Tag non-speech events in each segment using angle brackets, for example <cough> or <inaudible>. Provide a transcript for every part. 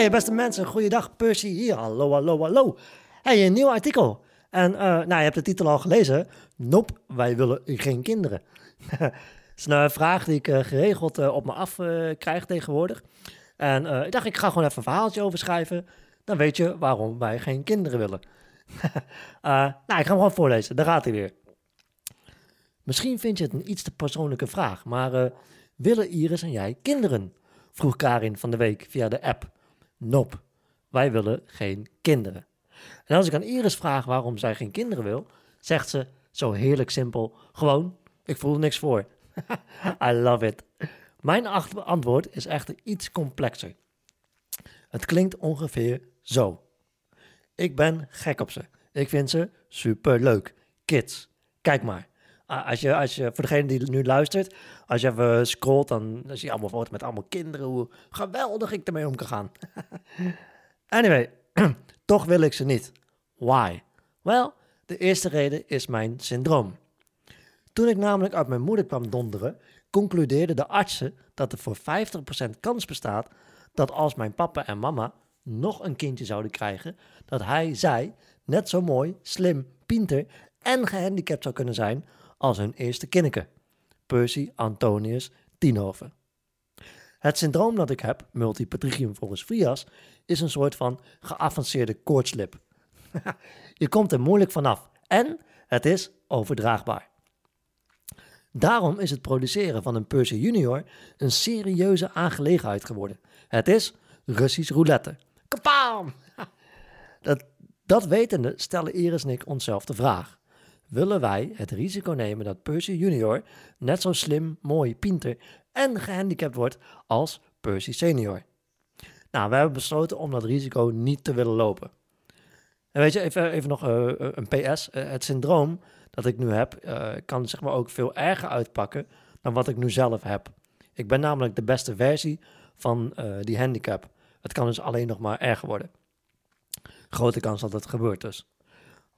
Hey beste mensen, goeiedag Percy hier. Hallo, hallo, hallo. Hey, een nieuw artikel. En uh, nou, je hebt de titel al gelezen. Nope, wij willen geen kinderen. <laughs> Dat is een vraag die ik uh, geregeld op me af krijg tegenwoordig. En ik dacht, ik ga gewoon even een verhaaltje over schrijven. Dan weet je waarom wij geen kinderen willen. <laughs> nou, ik ga hem gewoon voorlezen. Daar gaat hij weer. Misschien vind je het een iets te persoonlijke vraag, maar willen Iris en jij kinderen? Vroeg Karin van de week via de app. Nope, wij willen geen kinderen. En als ik aan Iris vraag waarom zij geen kinderen wil, zegt ze zo heerlijk simpel: gewoon, ik voel niks voor. <laughs> I love it. Mijn antwoord is echter iets complexer. Het klinkt ongeveer zo. Ik ben gek op ze. Ik vind ze super leuk. Kids, kijk maar. Als je, als voor degene die nu luistert, als je even scrolt, dan, dan zie je allemaal foto's met allemaal kinderen. Hoe geweldig ik ermee om kan gaan. <laughs> anyway, <clears throat> toch wil ik ze niet. Why? Wel, de eerste reden is mijn syndroom. Toen ik namelijk uit mijn moeder kwam donderen, concludeerden de artsen dat er voor 50% kans bestaat dat als mijn papa en mama nog een kindje zouden krijgen, dat hij, zij, net zo mooi, slim, pinter en gehandicapt zou kunnen zijn als hun eerste kinneke, Percy Antonius Tienhoven. Het syndroom dat ik heb, multipatrigium volgens Frias, is een soort van geavanceerde koortslip. <laughs> Je komt er moeilijk vanaf en het is overdraagbaar. Daarom is het produceren van een Percy Junior een serieuze aangelegenheid geworden. Het is Russisch roulette. Kapaam! <laughs> Dat, dat wetende stellen Iris en ik onszelf de vraag willen wij het risico nemen dat Percy Junior net zo slim, mooi, pinter en gehandicapt wordt als Percy Senior. Nou, we hebben besloten om dat risico niet te willen lopen. En weet je, even, even nog uh, een PS. Uh, het syndroom dat ik nu heb, kan zeg maar ook veel erger uitpakken dan wat ik nu zelf heb. Ik ben namelijk de beste versie van die handicap. Het kan dus alleen nog maar erger worden. Grote kans dat het gebeurt dus.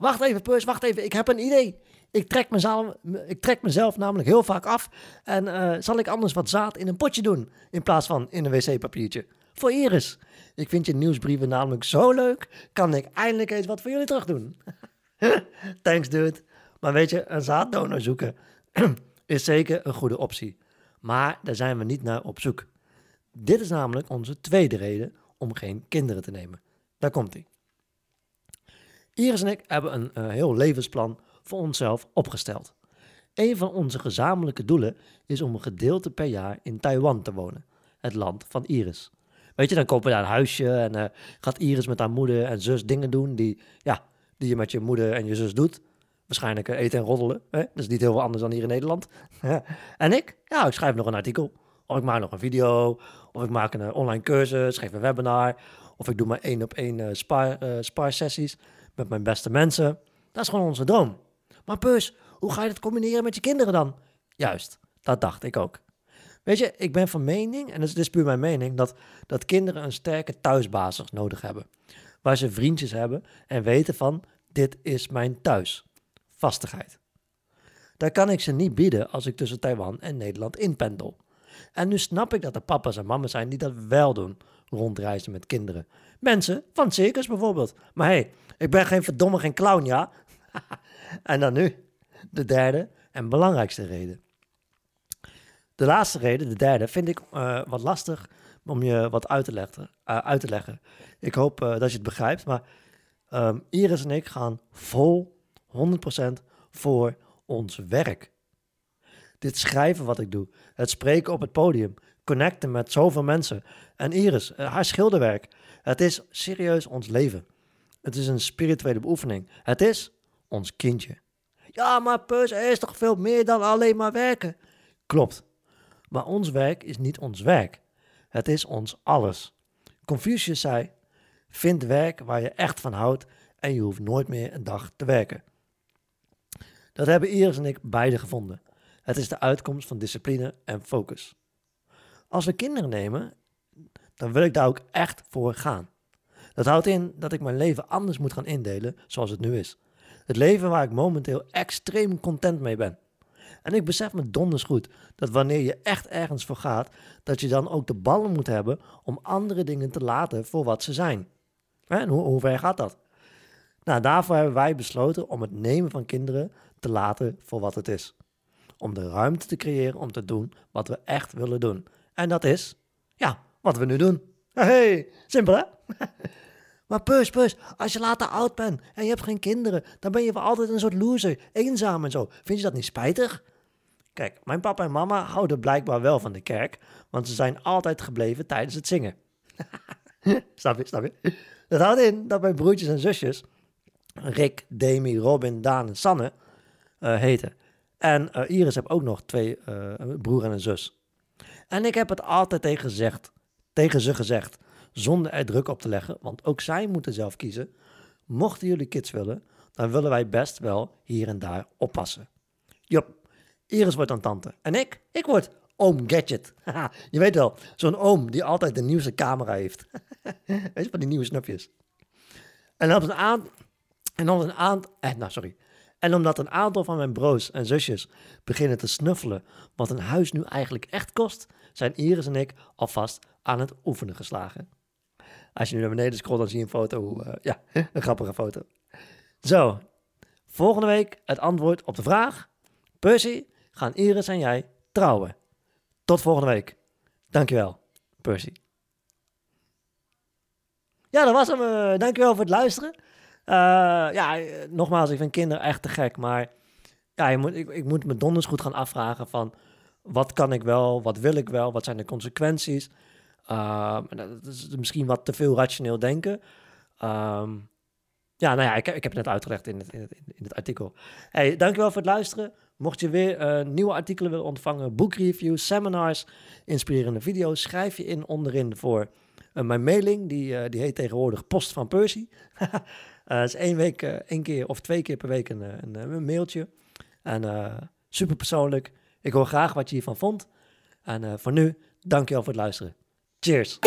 Wacht even, Pus, wacht even. Ik heb een idee. Ik trek mezelf, ik trek mezelf namelijk heel vaak af. En uh, zal ik anders wat zaad in een potje doen? In plaats van in een wc-papiertje. Voor Iris. Ik vind je nieuwsbrieven namelijk zo leuk. Kan ik eindelijk eens wat voor jullie terug doen? <laughs> Thanks, dude. Maar weet je, een zaaddonor zoeken <clears throat> is zeker een goede optie. Maar daar zijn we niet naar op zoek. Dit is namelijk onze tweede reden om geen kinderen te nemen. Daar komt hij. Iris en ik hebben een uh, heel levensplan voor onszelf opgesteld. Een van onze gezamenlijke doelen is om een gedeelte per jaar in Taiwan te wonen, het land van Iris. Weet je, dan kopen we daar een huisje en uh, gaat Iris met haar moeder en zus dingen doen die, ja, die je met je moeder en je zus doet. Waarschijnlijk uh, eten en roddelen. Hè? Dat is niet heel veel anders dan hier in Nederland. <laughs> en ik? Ja, ik schrijf nog een artikel. Of ik maak nog een video. Of ik maak een online cursus, geef een webinar. Of ik doe maar één op één spar sessies met mijn beste mensen. Dat is gewoon onze droom. Maar Pus, hoe ga je dat combineren met je kinderen dan? Juist, dat dacht ik ook. Weet je, ik ben van mening, en het is puur mijn mening, dat, dat kinderen een sterke thuisbasis nodig hebben. Waar ze vriendjes hebben en weten van, dit is mijn thuis. Vastigheid. Daar kan ik ze niet bieden als ik tussen Taiwan en Nederland inpendel. En nu snap ik dat er papa's en mama's zijn die dat wel doen, rondreizen met kinderen. Mensen van het circus bijvoorbeeld. Maar hé, hey, ik ben geen verdomme geen clown, ja? <laughs> en dan nu, de derde en belangrijkste reden. De laatste reden, de derde, vind ik uh, wat lastig om je wat uit te leggen. Uh, uit te leggen. Ik hoop uh, dat je het begrijpt, maar um, Iris en ik gaan vol 100% voor ons werk. Dit schrijven wat ik doe, het spreken op het podium, connecten met zoveel mensen en Iris, haar schilderwerk. Het is serieus ons leven. Het is een spirituele beoefening. Het is ons kindje. Ja, maar er is toch veel meer dan alleen maar werken? Klopt. Maar ons werk is niet ons werk. Het is ons alles. Confucius zei: Vind werk waar je echt van houdt en je hoeft nooit meer een dag te werken. Dat hebben Iris en ik beide gevonden. Het is de uitkomst van discipline en focus. Als we kinderen nemen, dan wil ik daar ook echt voor gaan. Dat houdt in dat ik mijn leven anders moet gaan indelen zoals het nu is. Het leven waar ik momenteel extreem content mee ben. En ik besef me donders goed dat wanneer je echt ergens voor gaat, dat je dan ook de ballen moet hebben om andere dingen te laten voor wat ze zijn. En hoe, hoe ver gaat dat? Nou, daarvoor hebben wij besloten om het nemen van kinderen te laten voor wat het is. Om de ruimte te creëren om te doen wat we echt willen doen. En dat is, ja, wat we nu doen. Hey, simpel hè? <laughs> Maar pus, pus, als je later oud bent en je hebt geen kinderen, dan ben je voor altijd een soort loser, eenzaam en zo. Vind je dat niet spijtig? Kijk, mijn papa en mama houden blijkbaar wel van de kerk, want ze zijn altijd gebleven tijdens het zingen. <laughs> snap je, snap je? Dat houdt in dat mijn broertjes en zusjes, Rick, Demi, Robin, Daan en Sanne, uh, heten. En uh, Iris heb ook nog twee uh, broer en een zus. En ik heb het altijd tegen, gezegd, tegen ze gezegd zonder er druk op te leggen, want ook zij moeten zelf kiezen. Mochten jullie kids willen, dan willen wij best wel hier en daar oppassen. Jop, Iris wordt dan tante. En ik? Ik word oom Gadget. <laughs> je weet wel, zo'n oom die altijd de nieuwste camera heeft. <laughs> weet je, van die nieuwe snufjes. En op een aan... En dan een aantal... Eh, nou, sorry. En omdat een aantal van mijn broers en zusjes beginnen te snuffelen wat een huis nu eigenlijk echt kost, zijn Iris en ik alvast aan het oefenen geslagen. Als je nu naar beneden scrolt, dan zie je een foto. Uh, ja, <laughs> een grappige foto. Zo, volgende week het antwoord op de vraag. Percy, gaan Iris en jij trouwen? Tot volgende week. Dankjewel, Percy. Ja, dat was hem. Uh, dankjewel voor het luisteren. Uh, ja, nogmaals, ik vind kinderen echt te gek. Maar ja, je moet, ik, ik moet me donders goed gaan afvragen van... wat kan ik wel, wat wil ik wel, wat zijn de consequenties... Um, dat is misschien wat te veel rationeel denken. Um, ja, nou ja, ik, ik heb het net uitgelegd in het, in het, in het artikel. Hey, dankjewel voor het luisteren. Mocht je weer nieuwe artikelen willen ontvangen, boekreviews, seminars, inspirerende video's, schrijf je in onderin voor mijn mailing. Die, die heet tegenwoordig Post van Percy. <laughs> Het is één week, één keer of twee keer per week een, een, een mailtje. En super persoonlijk. Ik hoor graag wat je hiervan vond. En voor nu, dankjewel voor het luisteren. Cheers.